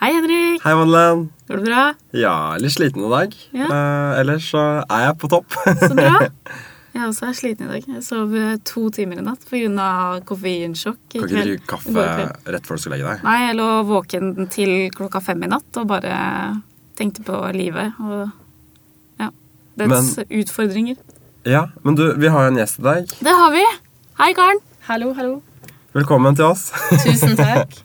Hei, Henrik. Hei, Madeleine. Går det bra? Ja, litt sliten i dag. Ja. Uh, ellers så er jeg på topp. Så bra. Jeg også er sliten i dag. Jeg sov eh, to timer i natt pga. koffeinsjokk. i Kan ikke kveld. drikke kaffe rett før du skal legge deg. Nei, jeg lå våken til klokka fem i natt og bare tenkte på livet og ja, dets utfordringer. Ja, Men du, vi har jo en gjest i dag. Det har vi. Hei, Karen. Hallo, hallo. Velkommen til oss. Tusen takk.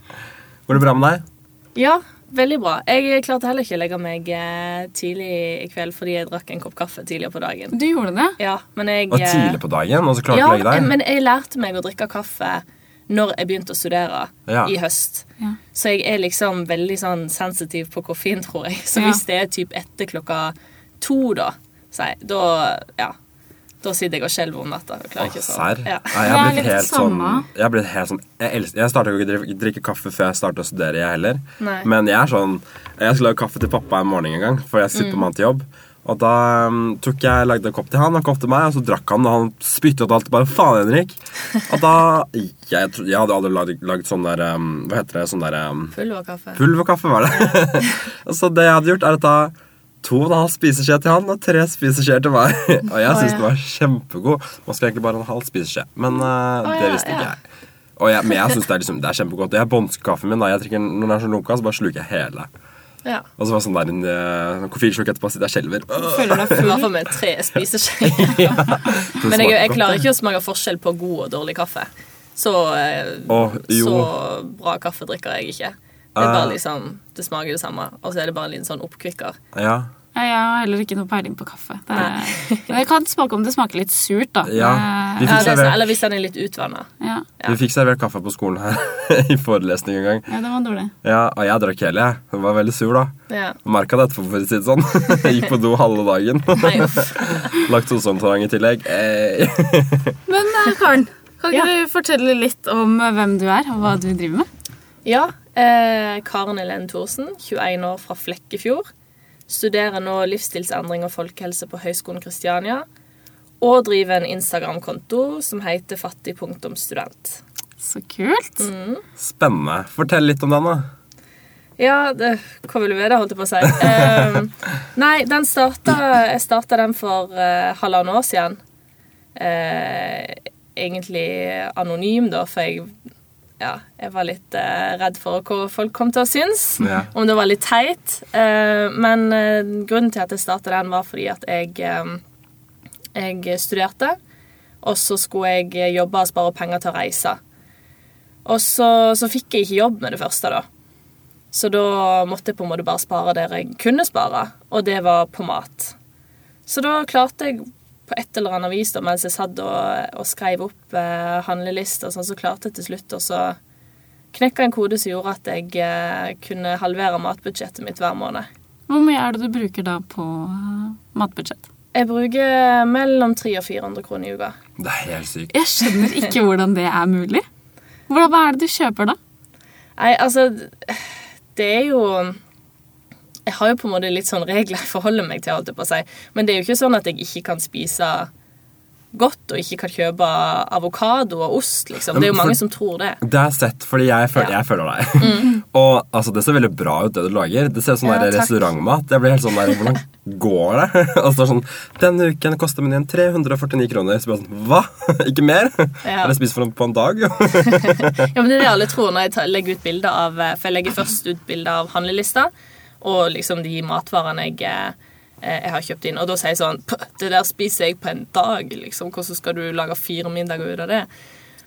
Går det bra med deg? Ja, veldig bra. Jeg klarte heller ikke å legge meg eh, tidlig i kveld fordi jeg drakk en kopp kaffe tidligere på dagen. Du gjorde det. Ja, men jeg Og eh, tidlig på dagen, og så klarte ja, du å legge deg? men jeg lærte meg å drikke kaffe når jeg begynte å studere Ja. i høst. Ja. Så jeg er liksom veldig sånn sensitiv på koffein, tror jeg. Så Ja. hvis det er typ etter klokka to, da, så jeg, da ja, da sitter jeg og skjelver om natta. og klarer Å, ikke å serr? sove. Ja. Nei, jeg har blitt helt sånn. Jeg har blitt helt sånn Jeg, elsker- jeg starta jo ikke å drikke, drikke kaffe før jeg starta å studere, jeg heller. Nei. Men jeg er sånn Jeg skulle lage kaffe til pappa en morgen en gang, for jeg sitter Mm. med han til jobb. Og da um, tok jeg, lagde en kopp til han, han kom til meg, og så drakk han, og han spyttet ut alt. Bare faen, Henrik. Og da Jeg, tro- jeg hadde aldri lagd, lagd sånn der um, Hva heter det? Sånn der um, Pulverkaffe. Pulverkaffe var det. så det jeg hadde gjort, er at ta to og en halv spiseskje til han og tre spiseskjeer til meg. og jeg syns oh, ja. den var kjempegod. Man skal egentlig bare ha en halv spiseskje, men uh, oh, det ja, visste ikke ja. jeg. Og jeg, men jeg syns det, liksom, det er kjempegodt. Jeg bånsker kaffen min. da Jeg drikker Når den er så lunka, så bare sluker jeg hele. Ja. Og så var det sånn der en uh, koffeinsjokk etterpå, sitter jeg skjelver. Føler deg full. med tre spiseskjeer. Men jeg, jeg klarer ikke å smake forskjell på god og dårlig kaffe. Så, uh, oh, så bra kaffe drikker jeg ikke. Det er bare liksom, det smaker det samme, og så er det bare en liten sånn oppkvikker. Ja. Ja, jeg har heller ikke noe peiling på kaffe. Det, er, men jeg kan smake om det smaker litt surt, da. Ja, vi Det- fikk Ja, det servert- eller hvis den er litt utvanna. ja. Ja. Vi fikk servert kaffe på skolen her i forelesning en gang. ja, det var dårlig. Ja, Og jeg drakk hele, jeg. Hun var veldig sur, da. Ja. Merka det etterpå, for å si det sånn. Jeg gikk på do halve dagen. Laktoseintolerant i tillegg. Eh. Men eh, Karen, kan ikke Ja. du fortelle litt om eh, hvem du er, og hva du driver med? Ja, eh, Karen Helene Thorsen, 21 år fra Flekkefjord. Studerer nå livsstilsendring og folkehelse på Høgskolen Kristiania. Og driver en Instagram-konto som heter fattig.student. Så kult. Spennende. Fortell litt om den, da. Ja, det, hva vil du vite, holdt jeg på å si. Ehm, nei, den starta Jeg starta den for uh, halvannet år siden. Eh, egentlig anonym, da, for jeg ja, jeg var litt eh, redd for hva folk kom til å synes. Ja. Om det var litt teit. Eh, men eh, grunnen til at jeg starta den, var fordi at jeg, eh, jeg studerte. Og så skulle jeg jobbe og spare penger til å reise. Og så, så fikk jeg ikke jobb med det første, da. Så da måtte jeg på en måte bare spare der jeg kunne spare, og det var på mat. Så da klarte jeg på et eller annet vis, da, mens jeg satt og, og skrev opp eh, handlelister, sånn, så klarte jeg til slutt å så knekke en kode som gjorde at jeg eh, kunne halvere matbudsjettet mitt hver måned. Hvor mye er det du bruker da på eh, matbudsjett? Jeg bruker mellom 300 og 400 kroner i uka. Det er helt sykt. Jeg skjønner ikke hvordan det er mulig. Hvordan, hva er det du kjøper da? Nei, altså Det er jo Jeg har jo på en måte litt sånn regler jeg forholder meg til, holdt jeg på å si. Men det er jo ikke sånn at jeg ikke kan spise godt og ikke kan kjøpe avokado og ost, liksom. Det er jo mange for- som tror det. Det har jeg sett, fordi jeg, føler, Ja. Mm. jeg føler deg. og altså, det ser veldig bra ut, det du lager. Det ser ut som Ja, restaurantmat. Jeg blir helt sånn der, Hvordan går det? og så er det sånn Denne uken koster menyen 349 kroner. Så blir jeg sånn Hva? ikke mer? Ja. Har jeg for på en dag? Ja, men Det er det alle tror når jeg legger ut bilder av eh, For jeg legger først ut bilder av handlelista og liksom de matvarene jeg, eh, jeg har kjøpt inn. Og da sier jeg sånn Det der spiser jeg på en dag. liksom. Hvordan skal du lage fire middager ut av det?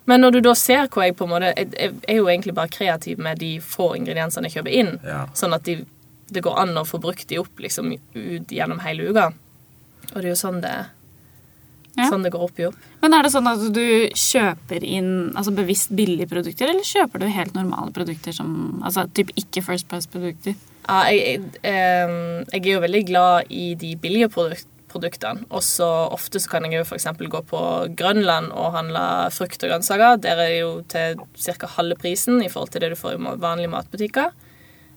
Men når du da ser hvor jeg på en måte Jeg, jeg er jo egentlig bare kreativ med de få ingrediensene jeg kjøper inn. Ja. Sånn at de, det går an å få brukt de opp liksom ut gjennom hele uka. Og det er jo sånn det, Ja. sånn det går opp i opp. Men er det sånn at du kjøper inn altså bevisst billige produkter, eller kjøper du helt normale produkter som altså typ ikke First Price-produkter? Ja, jeg, jeg, jeg er jo veldig glad i de billige produktene. Og så ofte så kan jeg jo f.eks. gå på Grønland og handle frukt og grønnsaker. Der er det jo til ca. halve prisen i forhold til det du får i vanlige matbutikker.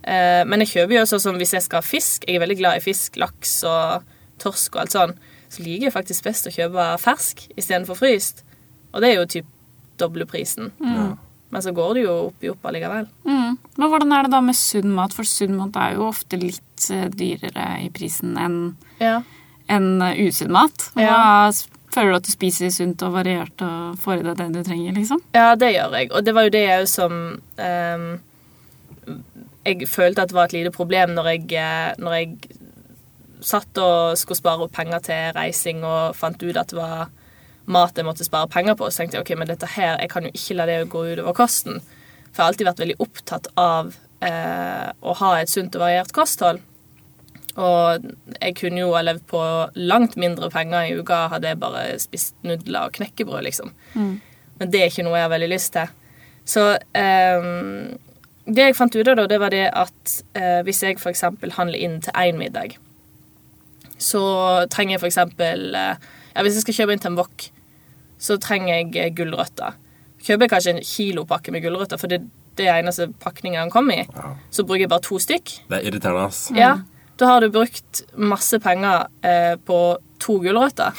Eh, men jeg kjøper jo også som hvis jeg skal ha fisk. Jeg er veldig glad i fisk, laks og torsk og alt sånn. Så liker jeg faktisk best å kjøpe fersk istedenfor fryst. Og det er jo typ doble prisen. Men så går det jo opp i opp allikevel. Mm. Men hvordan er det da med sunn mat? For sunn mat er jo ofte litt eh, dyrere i prisen enn Ja. enn eh, usunn mat. Hva Ja. Føler du at du spiser sunt og variert og får i deg det du trenger, liksom? Ja, det gjør jeg. Og det var jo det òg som um, Jeg følte at det var et lite problem når jeg, eh, når jeg satt og skulle spare opp penger til reising og fant ut at det var mat jeg måtte spare penger på. Så tenkte jeg ok, men dette her, jeg kan jo ikke la det gå utover kosten. For jeg har alltid vært veldig opptatt av eh, å ha et sunt og variert kosthold. Og jeg kunne jo ha levd på langt mindre penger i uka hadde jeg bare spist nudler og knekkebrød, liksom. Men det er ikke noe jeg har veldig lyst til. Så eh, det jeg fant ut av, da, det var det at eh, hvis jeg f.eks. handler inn til én middag, så trenger jeg f.eks. Eh, ja, hvis jeg skal kjøpe inn til en wok, så trenger jeg eh, gulrøtter. Kjøper jeg kanskje en kilopakke med gulrøtter, for det, det er eneste pakninga den kommer i, Ja. så bruker jeg bare to stykk. Det er irriterende, ass. Ja, da har du brukt masse penger eh, på to gulrøtter.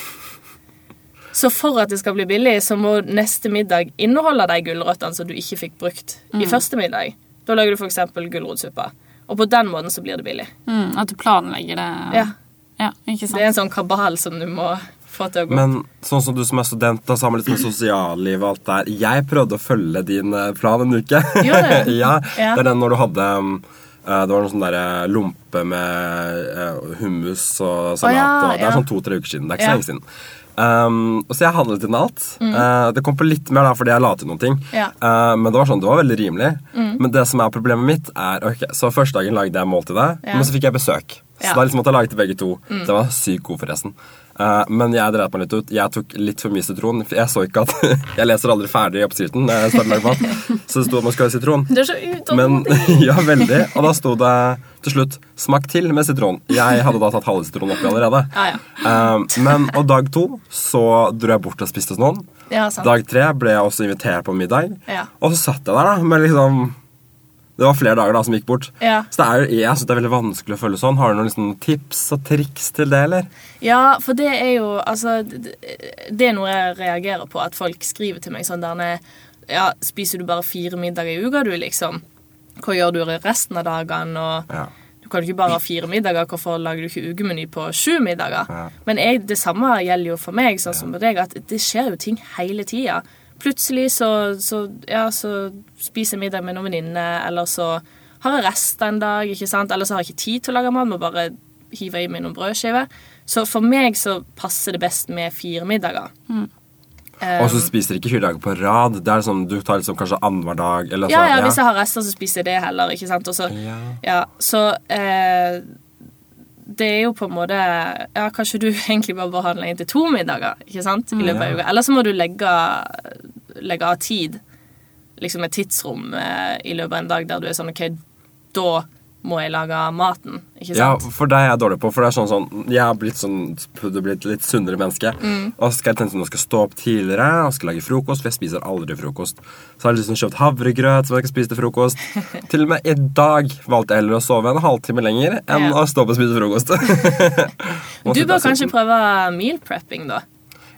Så for at det skal bli billig, så må neste middag inneholde de gulrøttene som du ikke fikk brukt i første middag. Da lager du f.eks. gulrotsuppe. Og på den måten så blir det billig. Mm, at du planlegger det. Ja, Ja, ikke sant? Det er en sånn kabal som du må. Men sånn som du som er student, så man litt med sosialliv og alt der. Jeg prøvde å følge din eh, plan en uke. Jo, du? ja, Ja. Det er den når du hadde um, eh, Det var noen sånn eh, lompe med hummus og salat. ja, og, det er sånn to-tre uker siden. Det er ikke så lenge siden. Um, og så jeg handlet inn alt. Eh, det kom på litt mer da, fordi jeg la til noen ting. Ja. Uh, men det var sånn, det var veldig rimelig. Men det som er problemet mitt, er ok, Så første dagen lagde jeg måltidet, Ja. men så fikk jeg besøk. Så Ja. da liksom måtte jeg lage til begge to. Det var sykt god, forresten. Eh, men jeg dreit meg litt ut. Jeg tok litt for mye sitron. Jeg så ikke at Jeg leser aldri ferdig i oppskriften. Så det sto at man skal ha sitron. Du er så Men utålmodig. ja, veldig. Og da sto det til slutt 'smak til med sitron'. Jeg hadde da tatt halve sitronen oppi allerede. Ja, ja. Eh, men, og dag to så dro jeg bort og spiste hos noen. Ja, sant. Dag tre ble jeg også invitert på middag. Ja. Og så satt jeg der, da, med liksom Det var flere dager da som gikk bort. Ja. Så er jeg syns det er veldig vanskelig å følge sånn. Har du noen liksom, tips og triks til det, eller? Ja, for det er jo Altså, det, er noe jeg reagerer på, at folk skriver til meg sånn der Ja, spiser du bare fire middager i uka, du, liksom? Hva gjør du resten av dagen? Og Ja. du kan ikke bare ha fire middager. Hvorfor lager du ikke ukemeny på sju middager? Ja. Men jeg, det samme gjelder jo for meg, sånn som for deg, at det skjer jo ting hele tida. Plutselig så, så, ja, så spiser jeg middag med noen venninner, eller så har jeg rester en dag, ikke sant? Eller så har jeg ikke tid til å lage mat, må bare hive i meg noen brødskiver. Så for meg så passer det best med fire middager. Og så spiser du ikke fire dager på rad. Det er sånn, Du tar liksom kanskje annenhver dag. Eller Ja, sånn, ja, hvis jeg har rester, så spiser jeg det heller, ikke sant? Og så, Ja. ja, så eh, det er jo på en måte Ja, kanskje du egentlig bare bør handle inn til to middager ikke sant? i løpet av uka. Eller så må du legge, legge av tid, liksom et tidsrom eh, i løpet av en dag der du er sånn OK, da må jeg lage maten, ikke sant? Ja, for det er jeg dårlig på. For det er sånn sånn Jeg har blitt sånn å litt sunnere menneske. Mm. Og så skal jeg tenke sånn, jeg skal stå opp tidligere og skal lage frokost, for jeg spiser aldri frokost. Så har jeg liksom kjøpt havregrøt som jeg skal spise til frokost. til og med i dag valgte jeg heller å sove en halvtime lenger enn Ja. å stå opp og spise frokost. Du bør kanskje prøve meal prepping, da.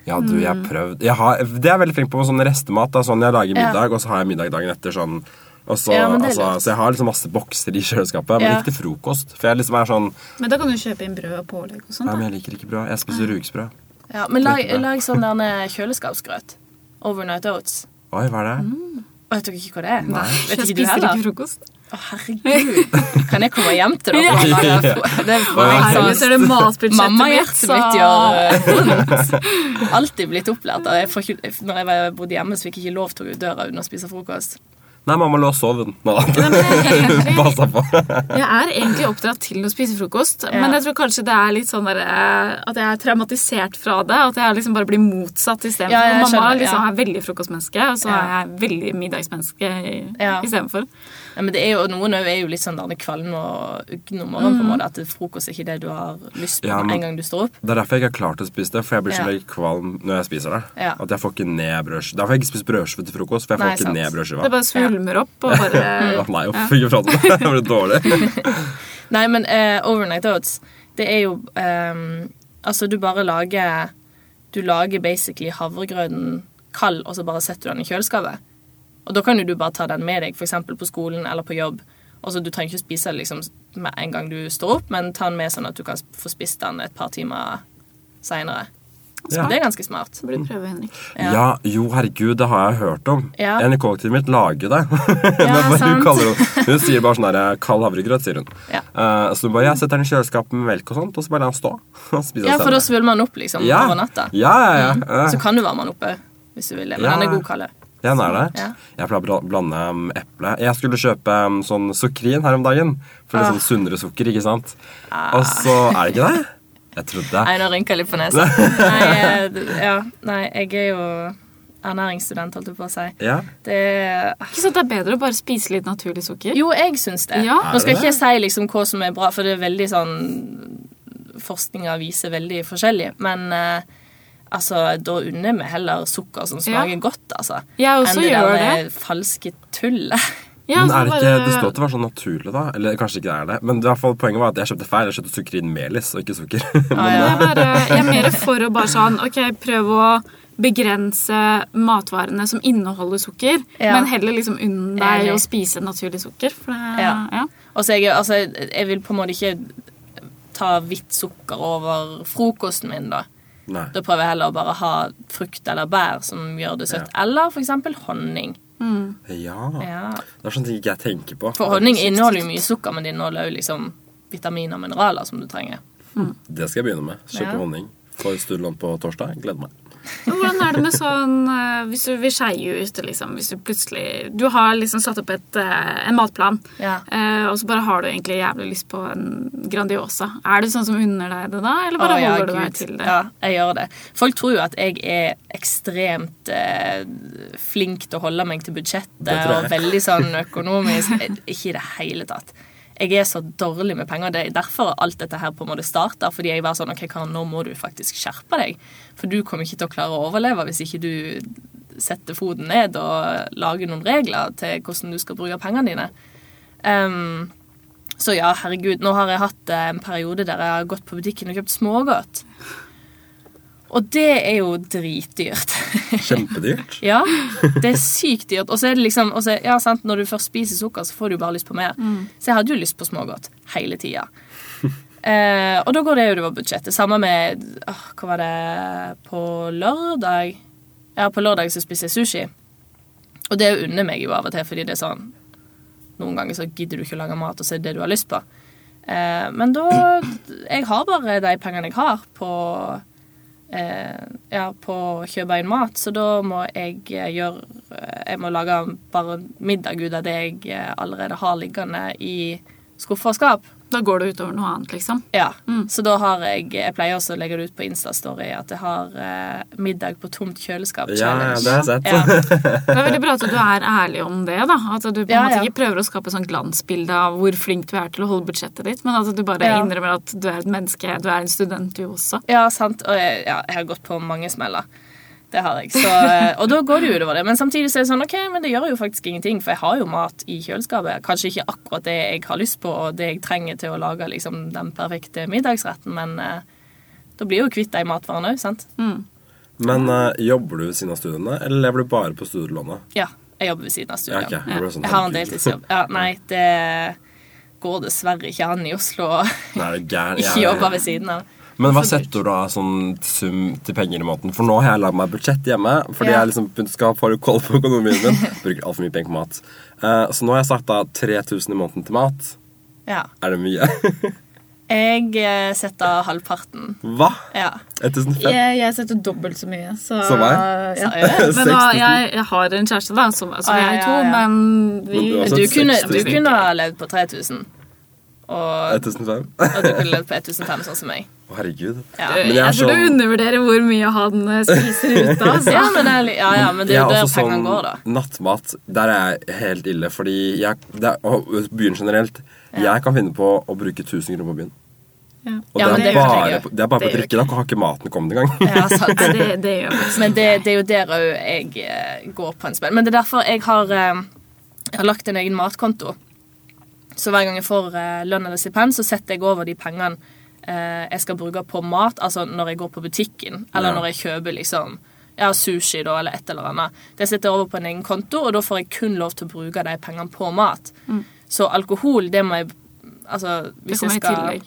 Ja, du, jeg har prøvd jeg har, Det er jeg veldig flink på med sånn restemat. Da, sånn Jeg lager Ja. middag, og så har jeg middag dagen etter. sånn og så, Ja, men det altså, så jeg har liksom masse bokser i kjøleskapet, men Ja. ikke til frokost. For jeg liksom er sånn Men da kan du kjøpe inn brød og pålegg og sånn. Nei, men jeg liker ikke brød. Jeg spiser rugsbrød. Ja, men lag, lag sånn der kjøleskapsgrøt. Overnight oats. Oi, hva er det? Og vet dere ikke hva det er? Nei. Vet Jeg ikke du spiser heller? ikke frokost. Å, herregud. Kan jeg komme hjem til dere? og Det er, Det er, jeg Herregud, så er sånn det matbudsjettet Mammahjertet mitt gjør vondt. Alltid blitt opplært jeg ikke, Når jeg bodde hjemme, så fikk jeg ikke lov til å gå ut døra uten å spise frokost. Nei, mamma lå og sov. Nå. Ja, er Passa på. Jeg er egentlig oppdratt til å spise frokost, Ja. men jeg tror kanskje det er litt sånn der, eh, at jeg er traumatisert fra det. At jeg liksom bare blir motsatt istedenfor. Ja, jeg Mamma skjønner, liksom er veldig frokostmenneske, og så Ja. er jeg veldig middagsmenneske i- Ja. istedenfor. Ja, men det er jo, noen er jo litt sånn der kvalme og uggen om morgenen. på en måte, At frokost er ikke det du har lyst på Ja, men- en gang du står opp. Det er derfor jeg ikke har klart å spise det, for jeg blir så Ja. kvalm når jeg spiser det. Ja. At jeg får ikke ned brødskiva. Derfor har jeg ikke spist brødskive til frokost, for jeg får Nei, ikke sant. ned Det bare svulmer opp og bare Nei, uff, ikke prat om det. Jeg blir dårlig. Nei, men uh, overnight oats, det er jo um, Altså, du bare lager Du lager basically havregrøten kald, og så bare setter du den i kjøleskapet. Og da kan jo du bare ta den med deg, f.eks. på skolen eller på jobb. Og så Du trenger ikke spise liksom med en gang du står opp, men ta den med sånn at du kan få spist den et par timer seinere. Ja. Det er ganske smart. Prøve, Henrik. Ja. jo, herregud, det har jeg hørt om. Ja. En i kollektivet mitt lager det. Ja, Men hun, kaller hun sier bare sånn der kald havregrøt, sier hun. Ja. Uh, så hun bare, jeg setter den i kjøleskapet med melk og sånt, og så bare lar den stå. Og Ja, for da svulmer den opp liksom ja. over natta. Ja, ja, ja. ja. Så kan du varme den oppe hvis du vil det. Men Ja. den er god kald. Den er det. Ja. Jeg pleier å blande um, eple. Jeg skulle kjøpe um, sånn sukrin her om dagen. For det Ah. sånn sunnere sukker, ikke sant? Og så er det ikke det? Jeg trodde Nei, nå rynker jeg litt på nesa. Nei, eh, ja, nei, jeg er jo ernæringsstudent, holdt jeg på å si. Ja. Det er Ikke sant det er bedre å bare spise litt naturlig sukker? Jo, jeg syns det. Ja. Nå skal jeg ikke si liksom hva som er bra, for det er veldig sånn Forskninga viser veldig forskjellig, men eh, altså, da unner vi heller sukker som smaker Ja. godt, altså. Ja, også enn det der det. falske tullet. Ja, Men er det ikke, det står til å være sånn naturlig, da. Eller kanskje ikke det er det. Men i hvert fall poenget var at jeg kjøpte feil. Jeg kjøpte sukkerin melis og ikke sukker. men, ja. Jeg, er, jeg er mer for å bare sånn Ok, prøv å begrense matvarene som inneholder sukker, Ja. men heller liksom unn deg å spise naturlig sukker. For det, Ja. ja. Og så jeg, altså, jeg vil på en måte ikke ta hvitt sukker over frokosten min, da. Nei. Da prøver jeg heller å bare ha frukt eller bær som gjør det søtt. Eller for eksempel honning. Ja. Ja. Det er sånne ting ikke jeg tenker på. For honning inneholder jo mye sukker, men det inneholder jo liksom vitaminer og mineraler som du trenger. Det skal jeg begynne med. Kjøpe Ja. honning. Får studielån på torsdag. Gleder meg. Men hvordan er det med sånn eh, Hvis du vil skeie ut, liksom, hvis du plutselig Du har liksom satt opp et, eh, en matplan, Ja. eh, og så bare har du egentlig jævlig lyst på en Grandiosa. Er det sånn som unner deg det da, eller bare Å, ja, holder du deg til det? Ja, jeg gjør det. Folk tror jo at jeg er ekstremt eh, flink til å holde meg til budsjettet og veldig sånn økonomisk. Ikke i det hele tatt. Jeg er så dårlig med penger. Det er derfor alt dette her på en måte starter. Fordi jeg var sånn OK, Karen, nå må du faktisk skjerpe deg. For du kommer ikke til å klare å overleve hvis ikke du setter foten ned og lager noen regler til hvordan du skal bruke pengene dine. Um, så ja, herregud, nå har jeg hatt eh, en periode der jeg har gått på butikken og kjøpt smågodt. Og det er jo dritdyrt. Kjempedyrt. ja, det er sykt dyrt. Og så er det liksom så, ja, sant, Når du først spiser sukker, så får du bare lyst på mer. Så jeg hadde jo lyst på smågodt hele tida. Eh, og da går det jo utover budsjettet. Samme med åh, Hva var det På lørdag? Ja, på lørdag så spiser jeg sushi. Og det unner meg jo av og til, fordi det er sånn Noen ganger så gidder du ikke å lage mat, og så er det det du har lyst på. Eh, men da Jeg har bare de pengene jeg har på ja, på å kjøpe inn mat, så da må jeg eh, gjøre eh, Jeg må lage bare middag ut av det jeg eh, allerede har liggende i skuffer og skap. Da går det utover noe annet, liksom. Ja, Så da har jeg Jeg pleier også å legge det ut på Instastory at jeg har eh, middag på tomt kjøleskap. Ja, ja, det har jeg sett. Ja. Det er veldig bra at du er ærlig om det. da At du på en Ja, måte ja. ikke prøver å skape sånn glansbilde av hvor flink du er til å holde budsjettet ditt, men at du bare Ja. innrømmer at du er et menneske, du er en student, du også. Ja, sant. Og jeg, ja, jeg har gått på mange smeller. Det har jeg. Så, eh, og da går det jo utover det. Men samtidig så er det sånn, ok, men det gjør jo faktisk ingenting, for jeg har jo mat i kjøleskapet. Kanskje ikke akkurat det jeg har lyst på, og det jeg trenger til å lage liksom, den perfekte middagsretten, men eh, da blir jeg jo kvitt de matvarene òg, sant. Men eh, jobber du ved siden av studiene, eller lever du bare på studielånet? Ja, jeg jobber ved siden av Ja, okay. ja. Jeg sånn, Jeg har en deltidsjobb. Ja, nei, det går dessverre ikke an i Oslo å ikke jobbe ved siden av. Men hva setter du da sånn sum til penger i måneden? For nå har jeg lagd meg budsjett hjemme. Fordi Ja. jeg liksom skal få koll på økonomien min. Bruker altfor mye penger på mat. Eh, så nå har jeg satt av 3000 i måneden til mat. Ja. Er det mye? Jeg eh, setter halvparten. Hva? Ja. 1500? Jeg, jeg setter dobbelt så mye. Så, Som meg? Ja. Men da, jeg, jeg har en kjæreste, da, som, som Ah, ja, jeg er to, men vi Men du Du Altså, kunne, du kunne ha levd på 3000. Og, 1500? og du kunne levd på 1005 sånn som meg. Å, herregud. Ja, jeg, Men jeg tror sånn... du undervurderer hvor mye han eh, spiser ute. Altså. ja men det er, ja, ja, men det er jo der pengene sånn går, da. nattmat. Der er jeg helt ille, fordi jeg det er, og Byen generelt. Jeg kan finne på å bruke 1000 kroner på byen. Ja. Og Ja, det, det er det, bare, jeg på- det er bare på Det drikke. Da har ikke maten kommet engang. Ja, sant. Det, det gjør. Men det, det er jo der òg jeg eh, går på en smell. Men det er derfor jeg har, eh, jeg har lagt en egen matkonto. Så hver gang jeg får eh, lønn eller stipend, så setter jeg over de pengene eh, jeg skal bruke på mat, altså når jeg går på butikken, eller Ja. når jeg kjøper liksom ja, sushi da, eller et eller annet. Det setter jeg over på en egen konto, og da får jeg kun lov til å bruke de pengene på mat. Så alkohol, det må jeg Altså, Det hvis kommer jeg i skal tillegg.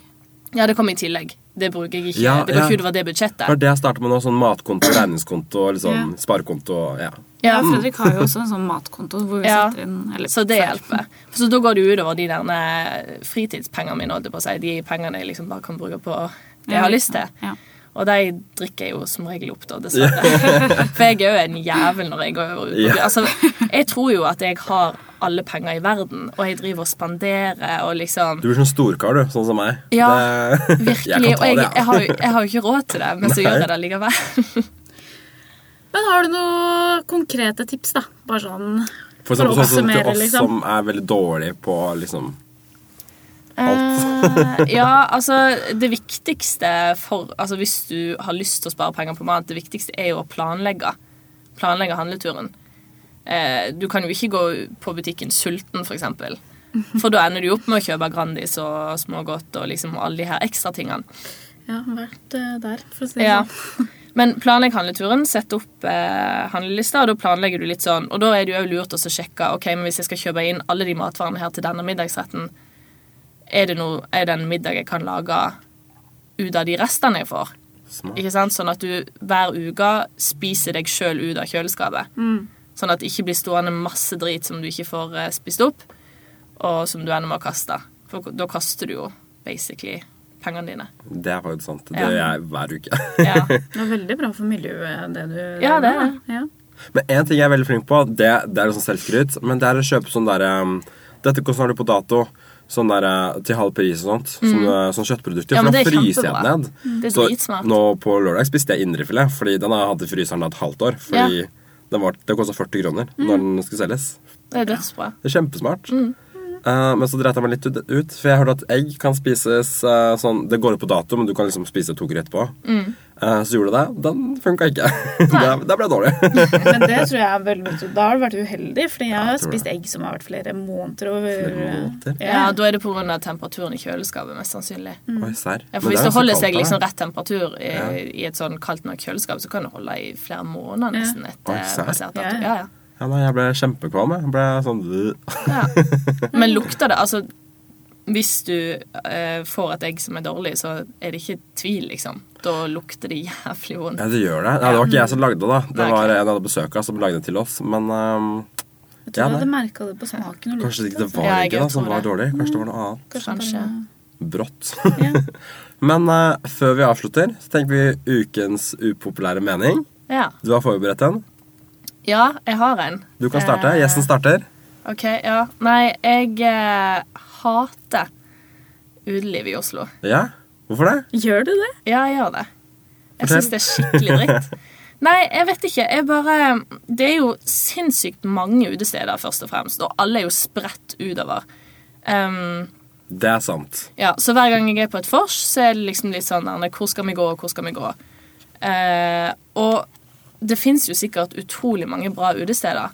Ja, det kommer i tillegg. Det bruker jeg ikke. Ja, det går ja. ikke utover det budsjettet. Det det jeg starter med nå. Sånn matkonto, regningskonto, liksom Ja. sparekonto. Ja. Ja, Fredrik har jo også en sånn matkonto hvor vi Ja, setter inn eller, Så det hjelper. Så da går det utover de der fritidspengene mine, si. De pengene jeg liksom bare kan bruke på det jeg har lyst til. Ja. Og de drikker jeg jo som regel opp, da, dessverre. For jeg er jo en jævel når jeg går ut. Altså, jeg tror jo at jeg har alle penger i verden, og jeg driver og spanderer og liksom Du blir sånn storkar, du. Sånn som meg. Ja, Det- Virkelig. Jeg Og jeg, jeg har jo ikke råd til det, men så Nei. gjør jeg det likevel. Men har du noen konkrete tips, da? Bare sånn For For eksempel sånn som til oss liksom. som er veldig dårlige på liksom alt. ja, altså det viktigste for Altså hvis du har lyst til å spare penger på mat, det viktigste er jo å planlegge. Planlegge handleturen. Eh, du kan jo ikke gå på butikken sulten, for eksempel. For da ender du opp med å kjøpe Grandis og smågodt og liksom alle de her ekstra tingene. Ja, vært eh, der, for å si det Ja. Men planlegg handleturen, sett opp eh, handlelista, og da planlegger du litt sånn. Og da er det jo også lurt å sjekke ok, men hvis jeg skal kjøpe inn alle de matvarene her til denne middagsretten, er det, noe, er det en middag jeg kan lage ut av de restene jeg får? smart. Ikke sant? Sånn at du hver uke spiser deg sjøl ut av kjøleskapet. Sånn at det ikke blir stående masse drit som du ikke får eh, spist opp, og som du ender med å kaste. For da kaster du jo basically pengene dine. Det er faktisk sant. Det Ja. gjør jeg hver uke. Ja. Det er veldig bra for miljøet, det du Ja, det er det. da. Ja. Men én ting jeg er veldig flink på, det, det er sånn selvskryt, men det er å kjøpe sånn derre um, Dette koster har du på dato. Sånn der, uh, til halv pris og sånt. Sånn, uh, sånn kjøttprodukter. Mm. Ja, for da er fryser jeg den ned. Det er Så dritsmart. nå på lørdag spiste jeg indrefilet, fordi den har jeg hatt i fryseren et halvt år. Fordi den, var, det kosta 40 kroner Mm. når den skulle selges. Det er dødsbra. Det er kjempesmart. Mm. Eh, men så dreit jeg meg litt ut, for jeg hørte at egg kan spises uh, sånn Det går ut på dato, men du kan liksom spise to uker etterpå. Mm. Uh, så gjorde det. Den funka ikke. det, det ble dårlig. Men det tror jeg er veldig viktig. Da har du vært uheldig, fordi jeg har jeg spist egg som har vært flere måneder over Flere måneder? Ja, Da er det pga. temperaturen i kjøleskapet, mest sannsynlig. Oi, serr. Ja, for Hvis det holder seg liksom rett temperatur i, Ja. i et sånn kaldt nok kjøleskap, så kan det holde i flere måneder Ja. nesten etter Oi, passert dato. ja. Ja, ja. Nei, jeg ble kjempekvalm. Jeg ble sånn. Ja. Men lukter det Altså, hvis du eh, får et egg som er dårlig, så er det ikke tvil, liksom. Da lukter det jævlig vondt. Ja, det gjør det. Ja, det var ikke jeg som lagde det, da. Det Nei, var en jeg hadde besøk som lagde det til oss. Men um, Jeg tror Ja, jeg hadde merka det på smaken. og kanskje det ikke det var Ja, egget som var dårlig. Kanskje det var noe annet. altså. Kanskje. Brått. Men uh, før vi avslutter, så tenker vi ukens upopulære mening. Ja. Du har forberedt en. Ja, jeg har en. Du kan starte. Eh, Gjesten starter. OK, ja. Nei, jeg eh, hater utelivet i Oslo. Ja? Hvorfor det? Gjør du det? Ja, jeg gjør det. Jeg syns det er skikkelig dritt. Nei, jeg vet ikke. Jeg bare Det er jo sinnssykt mange utesteder, først og fremst, og alle er jo spredt utover. Um, Det er sant. ja, så hver gang jeg er på et vors, så er det liksom litt sånn Hvor skal vi gå, hvor skal vi gå? Uh, og det fins jo sikkert utrolig mange bra utesteder.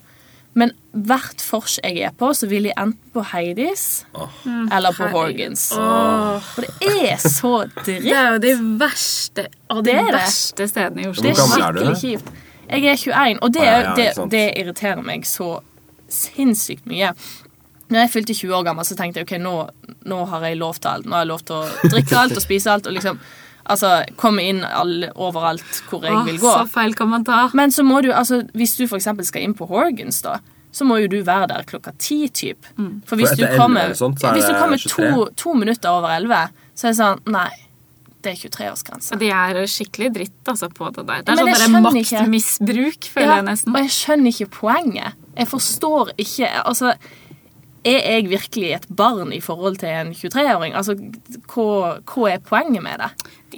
Men hvert vors jeg er på, så vil jeg enten på Heidis oh. eller på. Horgans. Oh. Og det er så Det er jo de verste av de Det er det. verste stedene i Oslo. Det er skikkelig kjipt. Jeg er 21, og det, det, det irriterer meg så sinnssykt mye. Når jeg fylte 20 år gammel, så tenkte jeg ok, nå, nå har jeg lov til alt. Nå har jeg lov til å drikke alt og spise alt. og liksom, altså, Komme inn all, overalt hvor jeg Åh, vil gå. Så feil kan man ta. Men så må du, altså, hvis du eksempel skal inn på Horgans, da, så må jo du være der klokka ti, typ. For hvis For du kommer, 11 eller sånt, så er hvis du kommer to, to minutter over 11, så er det sånn Nei, det er 23-årsgrense. De er skikkelig dritt altså, på det der. Det er Men sånn maktmisbruk, føler jeg nesten. Og jeg skjønner ikke poenget. Jeg forstår ikke Altså, er jeg virkelig et barn i forhold til en 23-åring? Altså, hva, hva er poenget med det?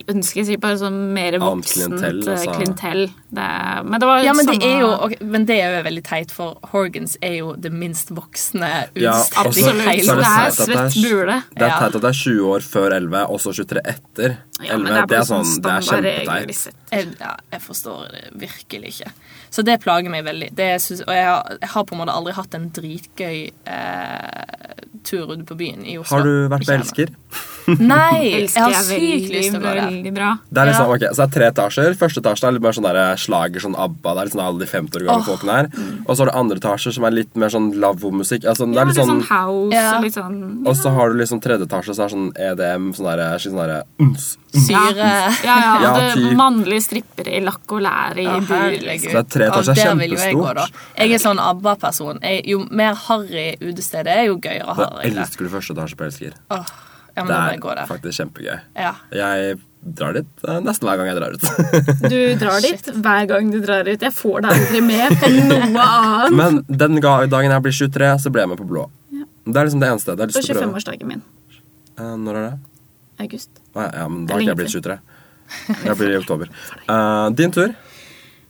Ønsker sikkert bare sånn mer voksent klientell, klientell. altså. Det er, men det var Ja, men det samme- er jo okay, Men det er jo veldig teit, for Horgans er jo det minst voksne Ja, utstedet også- Absolutt. hele Det er det er- svett bule. Det er teit at det er 20 år før 11, og så 23 etter 11. Ja, men det, er bare sånn, det er kjempeteit. jeg, ja, jeg forstår det virkelig ikke. Så det plager meg veldig. Det syns- og jeg har, jeg har på en måte aldri hatt en dritgøy eh, tur ute på byen i Oslo. Har du vært på. Elsker? Nei! Jeg har sykt lyst til å gå der. bra. Det er liksom, Ja. ok, så det er tre etasjer. Første etasje er litt mer sånn der slager, sånn ABBA. Det er litt sånn alle de 50 år gamle oh. folkene her. Og så har du andre etasjer som er litt mer sånn lavvo-musikk. Altså, det Ja, er litt litt sånn, sånn house Ja. og litt sånn og så har du liksom tredje etasje, så er sånn EDM, sånn der, skikkelig sånn der uns. Syre. Ja, ja, Ja, mannlige strippere i lakk og lær i ja, bur. Liksom. Så det er tre etasjer, jeg gå, kjempestort. da. Jeg er sånn ABBA-person. Jo mer harry utestedet er, jo gøyere har Jeg jeg elsker du første etasje på Elsker. Oh, ja, men Det er jeg der. faktisk kjempegøy. Ja. Jeg drar dit eh, nesten hver gang jeg drar ut. Du drar dit hver gang du drar ut. Jeg får deg aldri med på noe annet. Men den dagen jeg blir 23, så ble jeg med på blå. Det er liksom det eneste. Det er På lyst til å prøve. 25-årsdagen min. Eh, Når er det? August. Å, ja, men da har ikke jeg blitt 23. Jeg blir i oktober. Uh, din tur.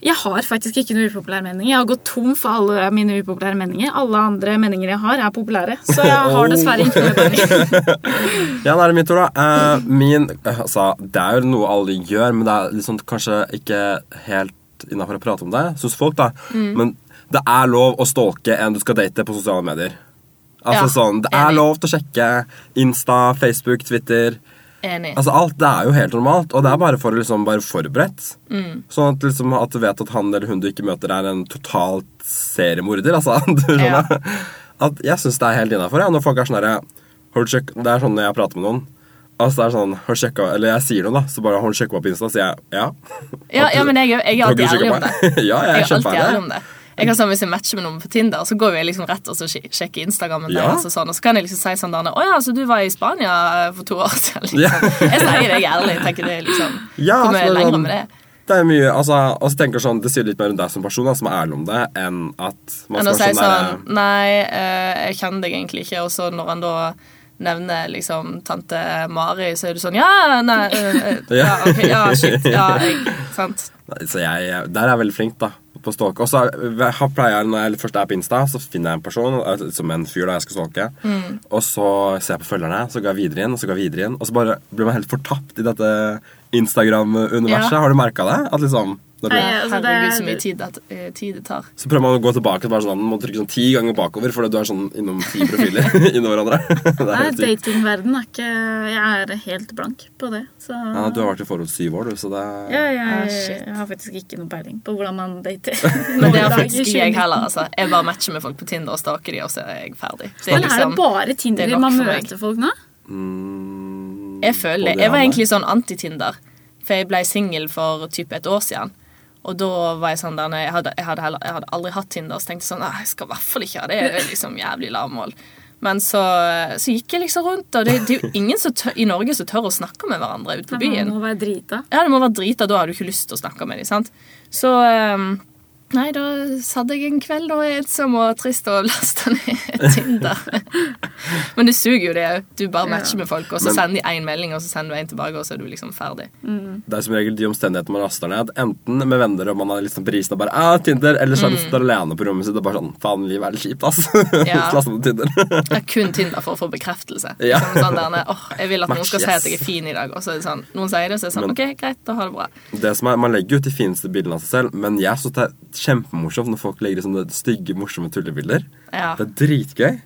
Jeg har faktisk ikke noen upopulære meninger. Jeg har gått tom for alle mine upopulære meninger. Alle andre meninger jeg har, er populære. Så jeg har dessverre ikke noe mening. Ja, det er det min tur, da. Uh, min eh, Altså, det er jo noe alle gjør, men det er liksom kanskje ikke helt innafor å prate om det, syns folk, da. Men det er lov å stalke en du skal date på sosiale medier. Altså Ja, sånn, Det er lov til å sjekke Insta, Facebook, Twitter. Enig. Altså Alt det er jo helt normalt, og det er bare for å liksom være forberedt. Sånn at, liksom, at du vet at han eller hun du ikke møter, er en totalt seriemorder. Altså, du skjønner? At jeg syns det er helt innafor. Ja, når folk er sånn herre Det er sånn når jeg prater med noen. Altså det er sånn, har sjekka, Eller jeg sier noe, da. Så bare har sjekka på Insta, sier jeg ja. Ja, ja, men jeg, jeg er alltid ærlig om det. ja, jeg Jeg er er alltid ærlig om det. Jeg kan sånn, Hvis jeg matcher med noen på Tinder, så går jeg liksom rett og så sjekker Instagrammen Ja. deres. Og sånn, og så kan jeg liksom si sånn Å oh, ja, så du var i Spania for to år siden. Liksom. Ja. Jeg sier det ærlig. tenker det liksom Ja, Kommer jeg lenger sånn- med det. Det er mye, altså, og så tenker sånn, Det sier litt mer om deg som person, da, som er ærlig om det, enn at man enn skal si sånn sånn der, Nei, eh, jeg kjenner deg egentlig ikke. Og så når han da nevner liksom tante Mari, så er du sånn Ja, nei eh, eh, Ja, okay, ja, shit. Ja, jeg Sant. Så jeg, jeg, der er jeg veldig flink, da. På stalke. Og så har- pleier jeg, når jeg først er på Insta, så finner jeg en person som en fyr da jeg skal stalke. Mm. Og så ser jeg på følgerne, så går jeg videre inn, og så går jeg videre inn. Og så bare blir man helt fortapt i dette Instagram-universet. Ja. Har du merka det? At liksom Nei, altså, det- Herregud, så mye tid, at, eh, tid det tar. Så prøver man å gå tilbake og sånn, må trykke sånn ti ganger bakover, fordi du er sånn innom ti profiler innom hverandre. Det er Nei, helt datingverden er ikke Jeg er helt blank på det. Så Ja, du har vært i forhold syv år, du, så det ja, jeg, Ah, shit. jeg har faktisk ikke noe peiling på hvordan man dater. Men det har faktisk ikke jeg heller. altså. Jeg bare matcher med folk på Tinder og staker de, og så er jeg ferdig. Det Men er det bare Tinder det er man møter folk nå? mm, Jeg føler det. det Jeg var er egentlig sånn anti-Tinder. For jeg ble singel for typ et år siden. Og da var jeg sånn der jeg hadde, jeg hadde, heller, jeg hadde aldri hatt Tinder, så tenkte jeg sånn «Ah, Jeg skal i hvert fall ikke ha det. Det er liksom jævlig lavmål. Men så, så gikk jeg liksom rundt, og det, det er jo ingen tør, i Norge som tør å snakke med hverandre ute på byen. Det må være drita. Ja, det må være drita, da har du ikke lyst til å snakke med dem, sant? Så ehm, Nei, da satt jeg en kveld og er ensom og trist og lasta ned Tinder. Men det suger jo, det òg. Du bare matcher med folk, og så Men- sender de én melding, og så sender du en tilbake, og så er du liksom ferdig. Det er som regel de omstendighetene man laster ned. Enten med venner og man er liksom prisen og bare ah, Tinder, eller så er man sitter alene på rommet sitt og bare sånn Faen, livet er litt kjipt, ass. Ja. så laster Tinder. Det er kun Tinder for å få bekreftelse. Ja. Sånn, sånn der, åh, jeg vil at noen skal skal si at jeg er fin i dag, og så er det sånn Noen sier det, og så er det sånn Men- OK, greit, da ha det bra. det som er, Man legger ut de fineste bildene av seg selv, men jeg syns kjempemorsomt når folk legger sånne stygge, morsomme tullebilder. Ja. Det er dritgøy.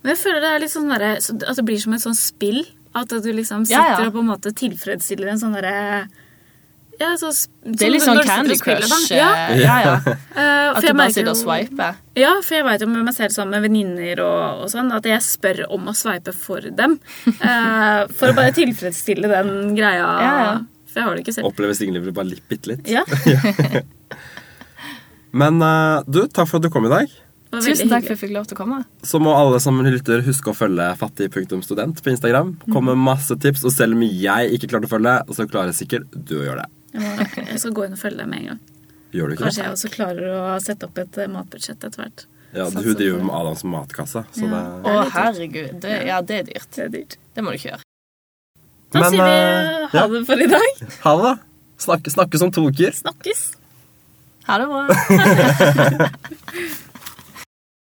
Men jeg føler det er litt sånn der, At det blir som et sånn spill. At du liksom sitter ja. og på en måte tilfredsstiller en sånn derre ja, så, Det er litt sånn Candy Crush. Ja, eh, ja, ja. eh, At du bare sitter og sveiper. Ja, for jeg vet jo med meg selv sammen med venninner og, og sånn, at jeg spør om å sveipe for dem. uh, for å bare tilfredsstille den greia. Ja, ja. For jeg har det ikke selv. Opplever singellivet bare litt, bitte litt. Ja, Men eh, du, takk for at du kom i dag. Tusen takk for at jeg fikk lov til å komme. Så må alle som lytter, huske å følge fattig.student på Instagram. Kom med masse tips, og selv om jeg ikke klarte å følge, så klarer sikkert du å gjøre det. Jeg, må, jeg skal gå inn og følge deg med en gang. Gjør du ikke Kanskje det? jeg også klarer å sette opp et eh, matbudsjett etter hvert. Ja, Satser Hun driver med Adams matkasse, så Ja. det Å, herregud. Det, ja, det er dyrt. Det er dyrt. Det må du ikke gjøre. Da Men, sier vi eh, ha ja. det for i dag. Ha det, da. Snakke, snakkes om to uker. Snakkes. Ha det bra.